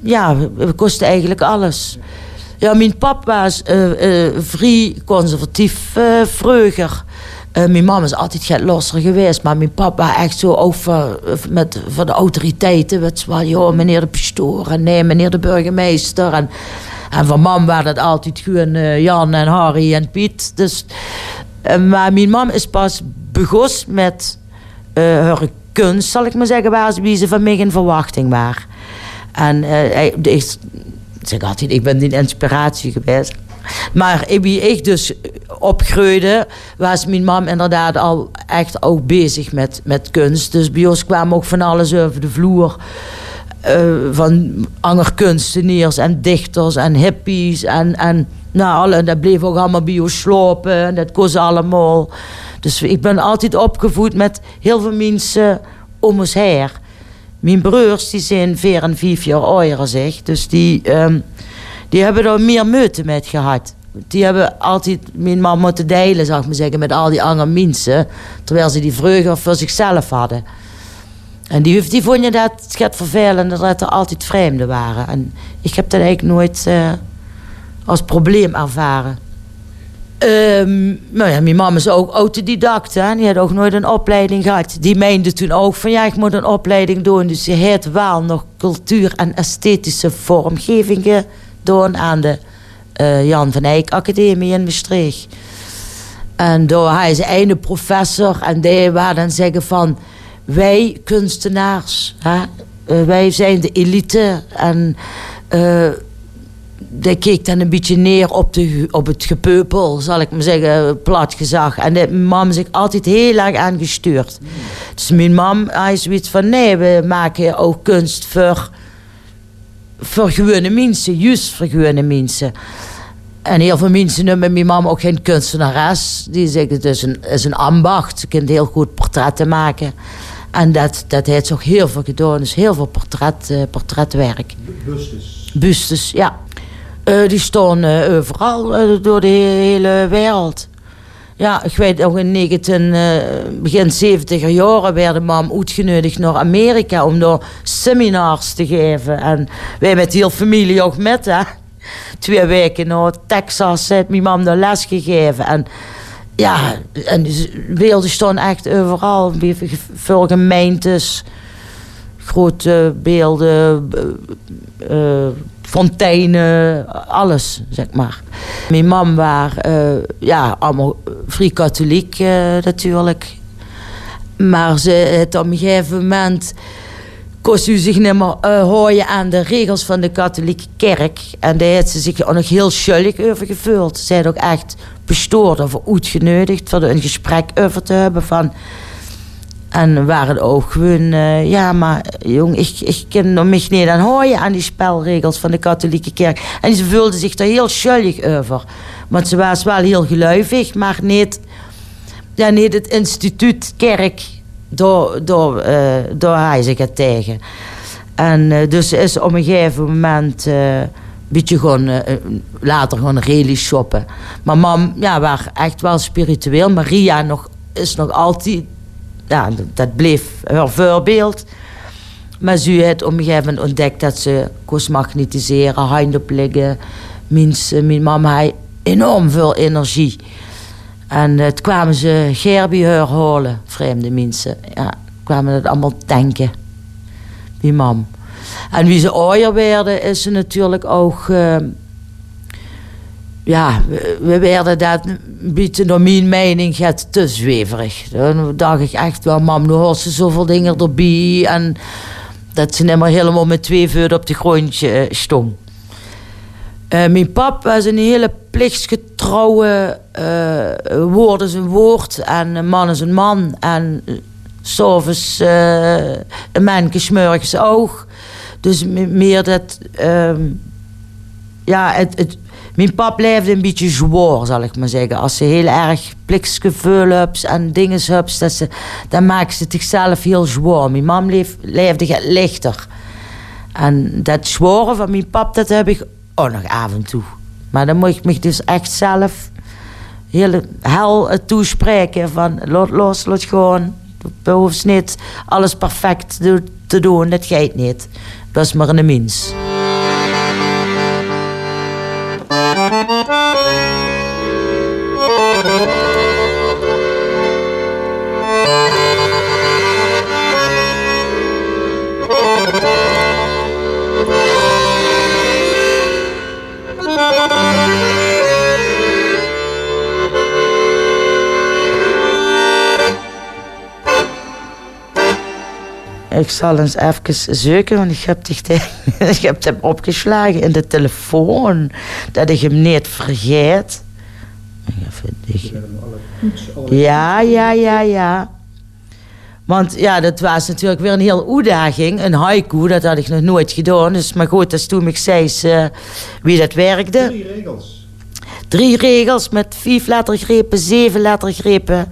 ja, we, kosten eigenlijk alles. Ja, mijn papa was uh, vrij conservatief. Uh, mijn mama is altijd get losser geweest, maar mijn papa echt zo over met, van de autoriteiten. Weet wel, joh, meneer de pastoor en nee, meneer de burgemeester. En, en van mam waren het altijd gewoon uh, Jan en Harry en Piet. Dus, uh, maar mijn mam is pas begonnen met haar kunst, zal ik maar zeggen, waar ze, wie ze van mij in verwachting waren. En ik zeg ik ben die inspiratie geweest. Maar wie ik dus opgroeide, was mijn mam inderdaad al echt ook bezig met, met kunst. Dus bij ons kwam ook van alles over de vloer. Uh, van angerkunstenaars en dichters en hippies. En, en, nou, en dat bleef ook allemaal bij ons slopen. En dat kost allemaal. Dus ik ben altijd opgevoed met heel veel mensen om ons heen. Mijn broers die zijn vier en vijf jaar ouder zeg. Dus die, um, die hebben er meer meute met gehad die hebben altijd mijn man moeten delen, zou ik maar zeggen, met al die andere mensen. Terwijl ze die vreugde voor zichzelf hadden. En die, die vonden dat het gaat vervelend dat er altijd vreemden waren. En ik heb dat eigenlijk nooit uh, als probleem ervaren. Um, nou ja, mijn mama is ook autodidact. Hè? Die had ook nooit een opleiding gehad. Die meende toen ook van ja, ik moet een opleiding doen. Dus ze heeft wel nog cultuur en esthetische vormgevingen doen aan de uh, Jan van Eyck Academie in Maastricht. En daar hij is einde professor en die waar dan zeggen van wij kunstenaars, hè, uh, wij zijn de elite en uh, die keek dan een beetje neer op, de, op het gepeupel, zal ik maar zeggen, plat gezag. En mijn mam zich altijd heel erg aangestuurd. Dus mijn mam, is zoiets van, nee, we maken ook kunst voor voor gewone mensen, juist voor gewone mensen. En heel veel mensen noemen mijn mama ook geen kunstenares. Die zeggen het is een, is een ambacht. Ze kan heel goed portretten maken. En dat, dat heeft ook heel veel gedaan. Dus heel veel portret, uh, portretwerk. Bustes? Bustes, ja. Uh, die staan uh, overal door de hele wereld. Ja, ik weet nog in 19, begin 70er jaren werden mam uitgenodigd naar Amerika om daar seminars te geven. En wij met heel familie ook met, hè twee weken naar Texas heeft mijn mam de les gegeven. En ja, en de beelden staan echt overal. Veel gemeentes, grote beelden, uh, fonteinen, alles, zeg maar. Mijn mam was ja, allemaal vrij katholiek natuurlijk. Maar ze het op een gegeven moment kost u zich niet meer uh, aan de regels van de katholieke kerk. En daar heeft ze zich ook nog heel schuldig over gevoeld. Ze zijn ook echt bestoord of uitgenodigd voor een gesprek over te hebben van... En waren ook gewoon, uh, ja, maar jong, ik, ik kan me niet aan houden aan die spelregels van de katholieke kerk. En ze voelde zich daar heel schuldig over. Want ze was wel heel geluivig, maar niet, ja, niet het instituut kerk door, door, uh, door hij tegen. En uh, dus is op een gegeven moment uh, beetje gewoon later gewoon really shoppen. Maar mam, ja, was echt wel spiritueel. Maria nog, is nog altijd, ja, dat bleef haar voorbeeld. Maar ze heeft op een gegeven moment ontdekt dat ze kost magnetiseren, handen op liggen. Mijn, mama had enorm veel energie. En het kwamen ze Gerby herhalen, vreemde mensen. Ja, kwamen het allemaal denken. Die mam. En wie ze ouder werden, is ze natuurlijk ook... Uh, ja, we werden dat een beetje door mijn mening het te zweverig. Dan dacht ik echt wel, mam, nu hoort ze zoveel dingen erbij. En dat ze niet meer helemaal met twee voeten op de grondje stond. Uh, mijn pap was een hele plichtsgetrouwe uh, woord is een woord en een man is een man. En s'avonds uh, een mannetje oog. Dus meer dat... Uh, ja, het, mijn pap leefde een beetje zwaar, zal ik maar zeggen. Als ze heel erg plichtsgevoel hebt en dingen dat ze, dan maakt ze zichzelf heel zwaar. Mijn mam leef, leefde lichter. En dat zware van mijn pap, dat heb ik ook nog af toe. Maar dan moet ik me dus echt zelf heel hel toespreken van los, los, los gewoon. Je hoeft niet alles perfect te doen, dat gaat niet. Dat is maar een mens. Ik zal eens even zoeken, want ik heb, ik heb hem opgeslagen in de telefoon. Dat ik hem niet vergeet. Ja, ja, ja, ja. Want ja, dat was natuurlijk weer een heel uitdaging. Een haiku, dat had ik nog nooit gedaan. Dus, maar goed, dat is toen ik zei uh, wie dat werkte. Drie regels. Drie regels met vijf lettergrepen, zeven lettergrepen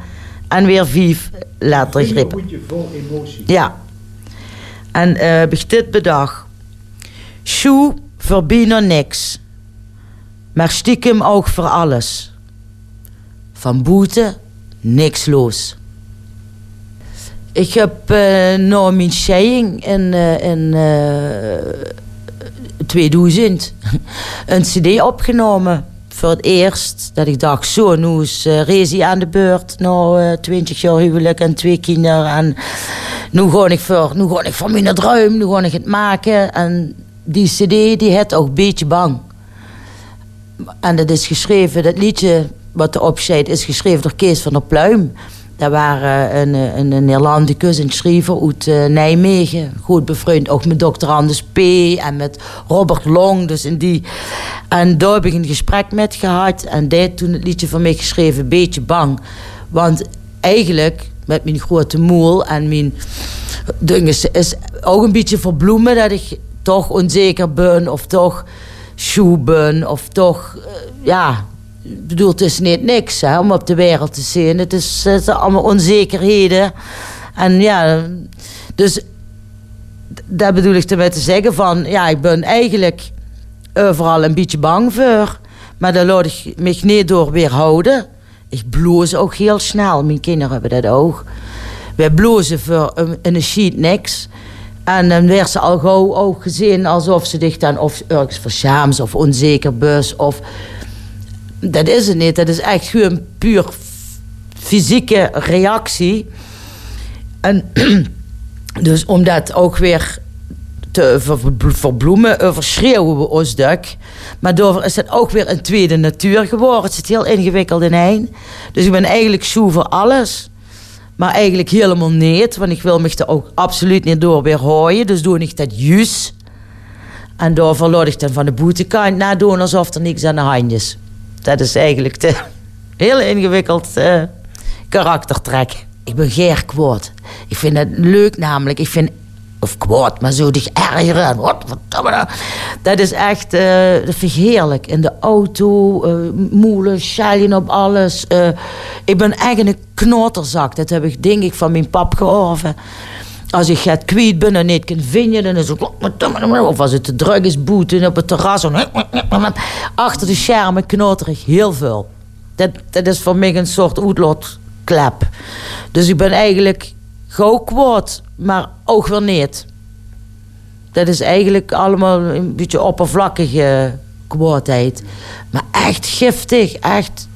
en weer vijf lettergrepen. Een vol emotie. Ja. En uh, heb ik dit bedacht. Sjoe verbiedt niks. Maar stiekem ook voor alles. Van boete niks los. Ik heb uh, na mijn scheiding in, uh, in uh, 2000 een cd opgenomen. Voor het eerst dat ik dacht, zo, nu is uh, Rezi aan de beurt. Na 20 jaar huwelijk en twee kinderen. En nu ga ik voor, nu ga ik voor mijn droom, nu ga ik het maken. En die cd die had ook een beetje bang. En dat is geschreven, dat liedje wat erop staat, is geschreven door Kees van der Pluim. Dat waren een, een, een Nederlandicus, een schrijver uit uh, Nijmegen. Goed bevriend, ook met dokter Anders P. en met Robert Long. Dus in die, en daar heb ik een gesprek met gehad. En die toen het liedje van mij geschreven, beetje bang. Want eigenlijk, met mijn grote moel en mijn dingen, is ook een beetje verbloemen dat ik toch onzeker ben. Of toch sjoe ben. Of toch, ja, ik bedoel, het is niet niks hè, om op de wereld te zien. Het is, het zijn allemaal onzekerheden. En ja, dus daar bedoel ik ermee te zeggen van... Ja, ik ben eigenlijk overal een beetje bang voor. Maar daar laat ik me niet door weerhouden. Ik bloos ook heel snel. Mijn kinderen hebben dat ook. Wij blozen voor een, een sheet niks. En dan werd ze al gauw ook gezien alsof ze zich dan of ergens verschaamt of onzeker bus of dat is het niet. Dat is echt gewoon puur fysieke reactie. En dus om dat ook weer te ver- verbloemen, overschreeuwen we ons duk. Maar daarvoor is het ook weer een tweede natuur geworden. Het zit heel ingewikkeld in een. Dus ik ben eigenlijk zoe voor alles. Maar eigenlijk helemaal niet, want ik wil me er ook absoluut niet door weer hooien. Dus doe ik dat juist. En daarvoor laat ik dan van de boetekant nadoen alsof er niks aan de hand is. Dat is eigenlijk de heel ingewikkeld eh, karaktertrek. Ik ben geer kwaad. Ik vind het leuk namelijk. Ik vind, of kwaad, maar zo dich ergeren. Wat, nou. Dat is echt, eh, vind ik heerlijk. In de auto, eh moelen, op alles. Eh, ik ben echt een knotterzak. Dat heb ik denk ik van mijn pap gehoord. Als ik het kwijt ben en niet kan vinden, dan is het... Of als het te druk is, boeten op het terras. Achter de schermen knotter ik heel veel. Dat, dat is voor mij een soort uitlaatklep. Dus ik ben eigenlijk gauw kwaad, maar ook weer niet. Dat is eigenlijk allemaal een beetje oppervlakkige kwaadheid. Maar echt giftig, echt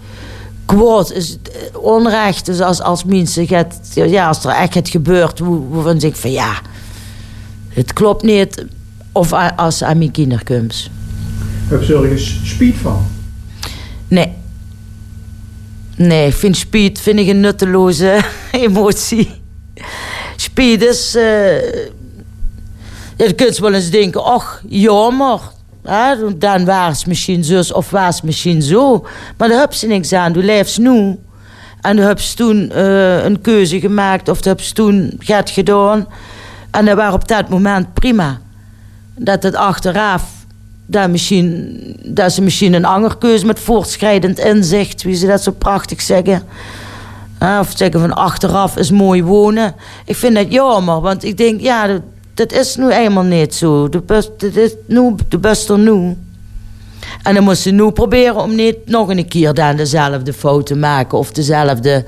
kwaad is eh, onrecht. Dus als, als mensen het, ja, als er echt het gebeurt, hoe- waarvan zeg ik van ja, het klopt niet. Of als aan mijn kinderen komt. Heb je ergens speed van? Nee. Nee, ik vind speed vind ik een nutteloze emotie. Speed is... eh je kunt wel eens denken, ach, jammer. Dan was het misschien zus of was het misschien zo. Maar daar heb ze niks aan. Du leeft nu. En dan heb ze toen eh, een keuze gemaakt. Of heb ze toen het gedaan. En dat was op dat moment prima. Dat het achteraf... Dat, misschien, dat ze misschien een andere keuze met voortschrijdend inzicht... wie ze dat zo prachtig zeggen... Of zeggen van achteraf is mooi wonen. Ik vind dat jammer, want ik denk, ja, dat, is nu eenmaal niet zo. De best, dat is nu de beste nu. En dan moest ze nu proberen om niet nog een keer dan dezelfde fout te maken of dezelfde.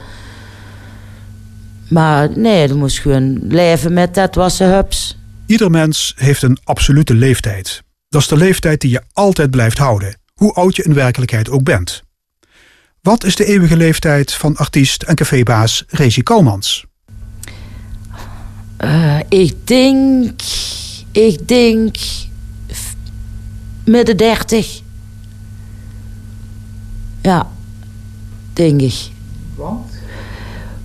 Maar nee, dan moest gewoon leven met dat was hups. Ieder mens heeft een absolute leeftijd. Dat is de leeftijd die je altijd blijft houden, hoe oud je in werkelijkheid ook bent. Wat is de eeuwige leeftijd van artiest en cafébaas Rezi Koumans? Eh, ik denk, ik denk midden dertig. Ja, denk ik. Want?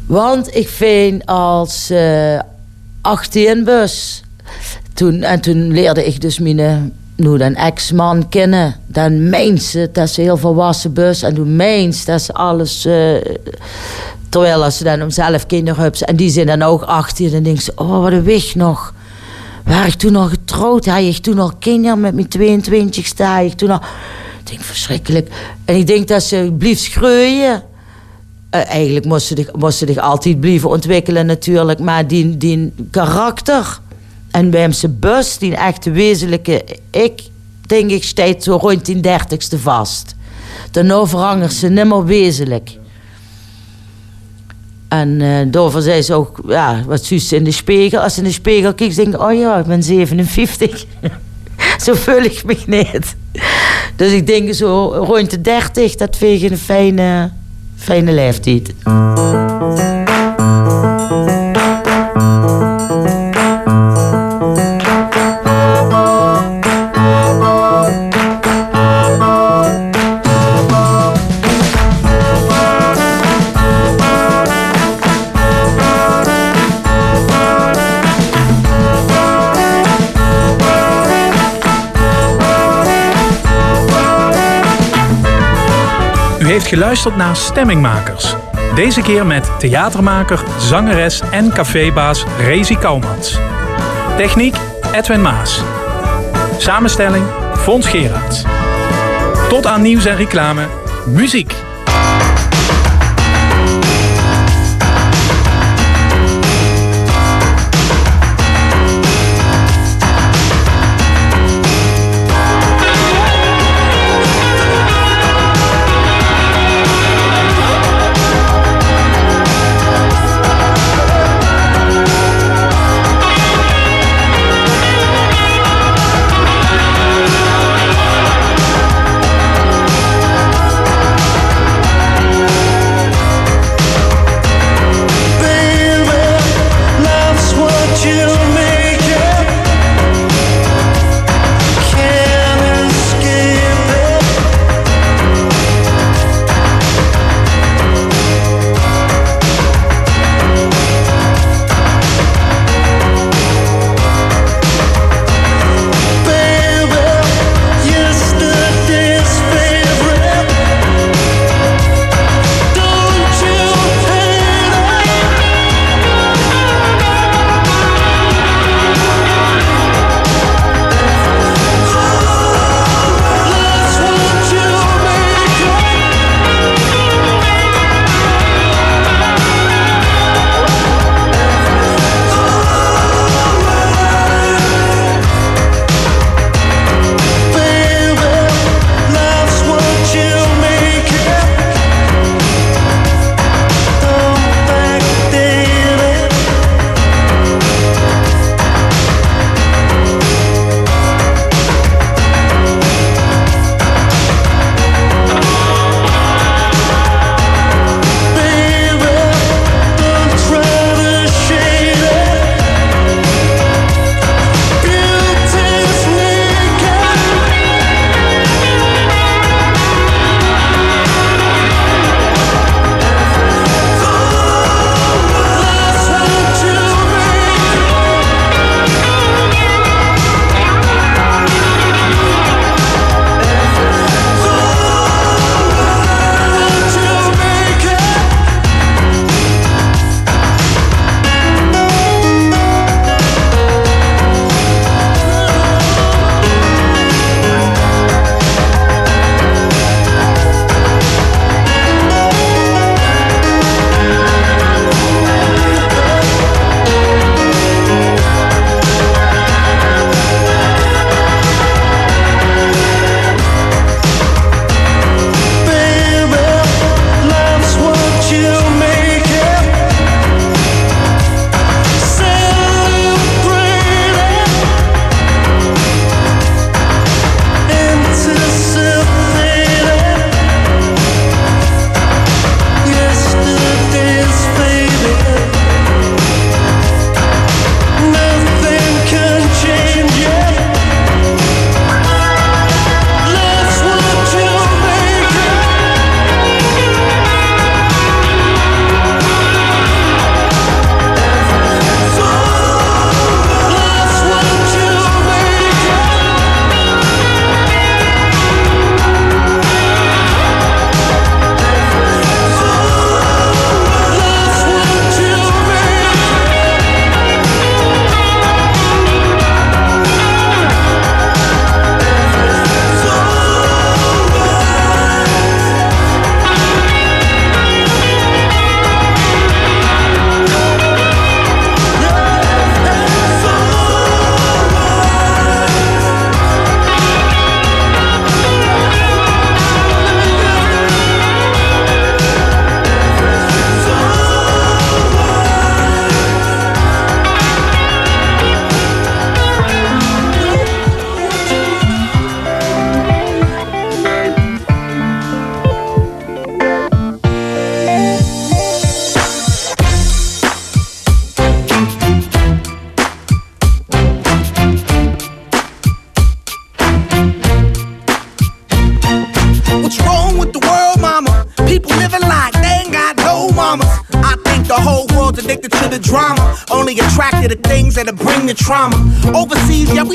Want ik vind als eh 18 bus. Toen, en toen leerde ik dus mijn eh, nu dan ex-man kennen. Dan meent ze dat ze heel volwassen bus. En toen meent ze dat ze alles. eh, terwijl als ze dan om zelf kinderen. En die zijn dan ook 18. Dan denk ze: oh, wat een weg nog. Waar ik toen nog getrouwd? Had ik toen nog kinderen met mijn 22 sta ik toen. Ik denk verschrikkelijk. En ik denk dat ze blieft schreeuwen. Eh, eigenlijk moest ze, zich, altijd blijven ontwikkelen natuurlijk. Maar die, die karakter en bij hem zijn bus, die echte wezenlijke ik, denk ik, staat zo rond die dertigste vast. Daarna verandert ze nimmer wezenlijk. En eh daarvoor zei ze ook, ja, wat zus in de spiegel. Als ze in de spiegel kijkt, denk ik, oh ja, ik ben 57. zo vul ik me niet. Dus ik denk zo rond de 30, dat vind ik een fijne, fijne leeftijd. Heeft geluisterd naar Stemmingmakers. Deze keer met theatermaker, zangeres en cafébaas Rezi Kouwmans. Techniek Edwin Maas. Samenstelling Fons Geraerts. Tot aan nieuws en reclame, muziek.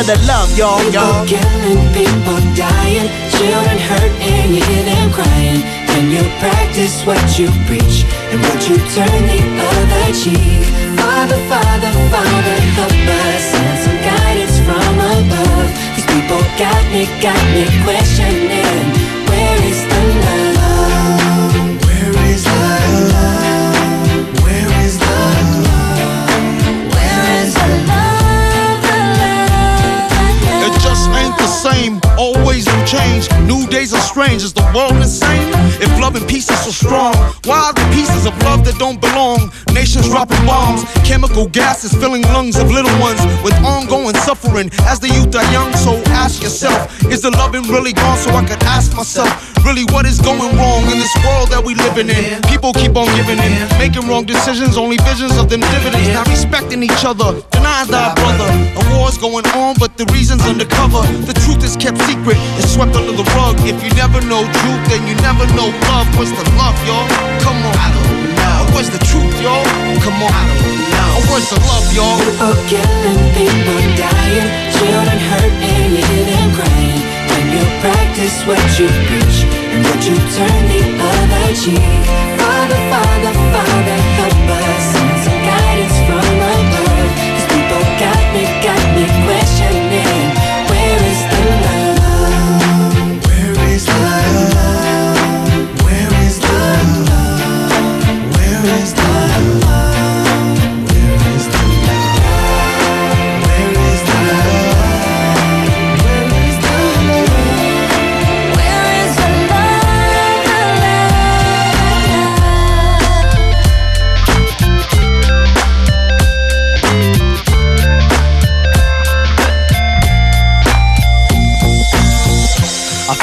to the love, y'all, y'all. People killing, people dying, children hurt, and you hear them crying. Can you practice what you preach and would you turn the other cheek? Father, Father, Father, help us and some guidance from above. These people got me, got me questioning. Where is the love? Same. Always new change. New days are strange. Is the world insane? If love and peace is so strong, why are the pieces of love that don't belong? Nations dropping bombs, chemical gases filling lungs of little ones with ongoing suffering. As the youth are young, so ask yourself: Is the loving really gone? So I could ask myself, really, what is going wrong in this world that we living in? People keep on giving in, making wrong decisions, only visions of them dividends. Not respecting each other, denying thy brother. A war's going on, but the reason's undercover. The truth is kept secret, it's swept under the rug. If you never know truth, then you never know love. What's the love, y'all? Come on. I don't know. Where's the truth, y'all? Come on. I don't know. Oh, Where's the love, y'all? People killing, people dying, children hurt, and you hear them crying. You practice what you preach, and would you turn the other cheek? Father, Father, Father, help us and some guidance from above. These people got me, got me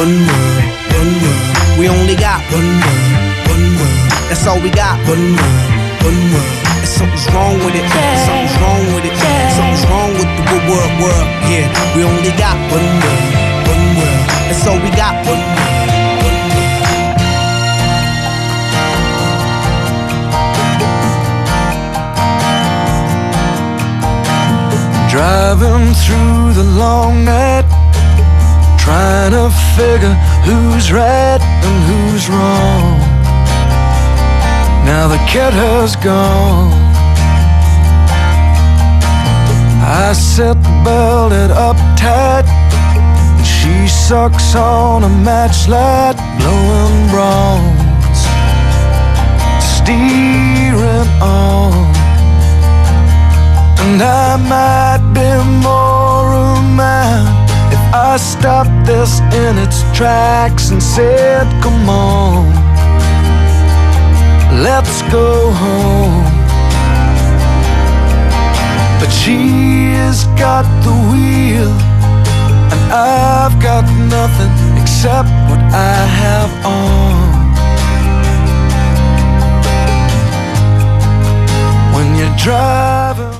One world, one world. We only got one world, one world. That's all we got. One world, one world. And something's wrong with it. Something's wrong with it. Something's wrong with the good world, world. Yeah, we only got one world, one world. That's all we got. One world, one world. Driving through the long night, trying to figure who's right and who's wrong. Now the cat has gone. I set the belted up tight, and she sucks on a match matchlight, glowing bronze, steering on. And I might be more a man I stopped this in its tracks and said, Come on, let's go home. But she's got the wheel, and I've got nothing except what I have on. When you're driving.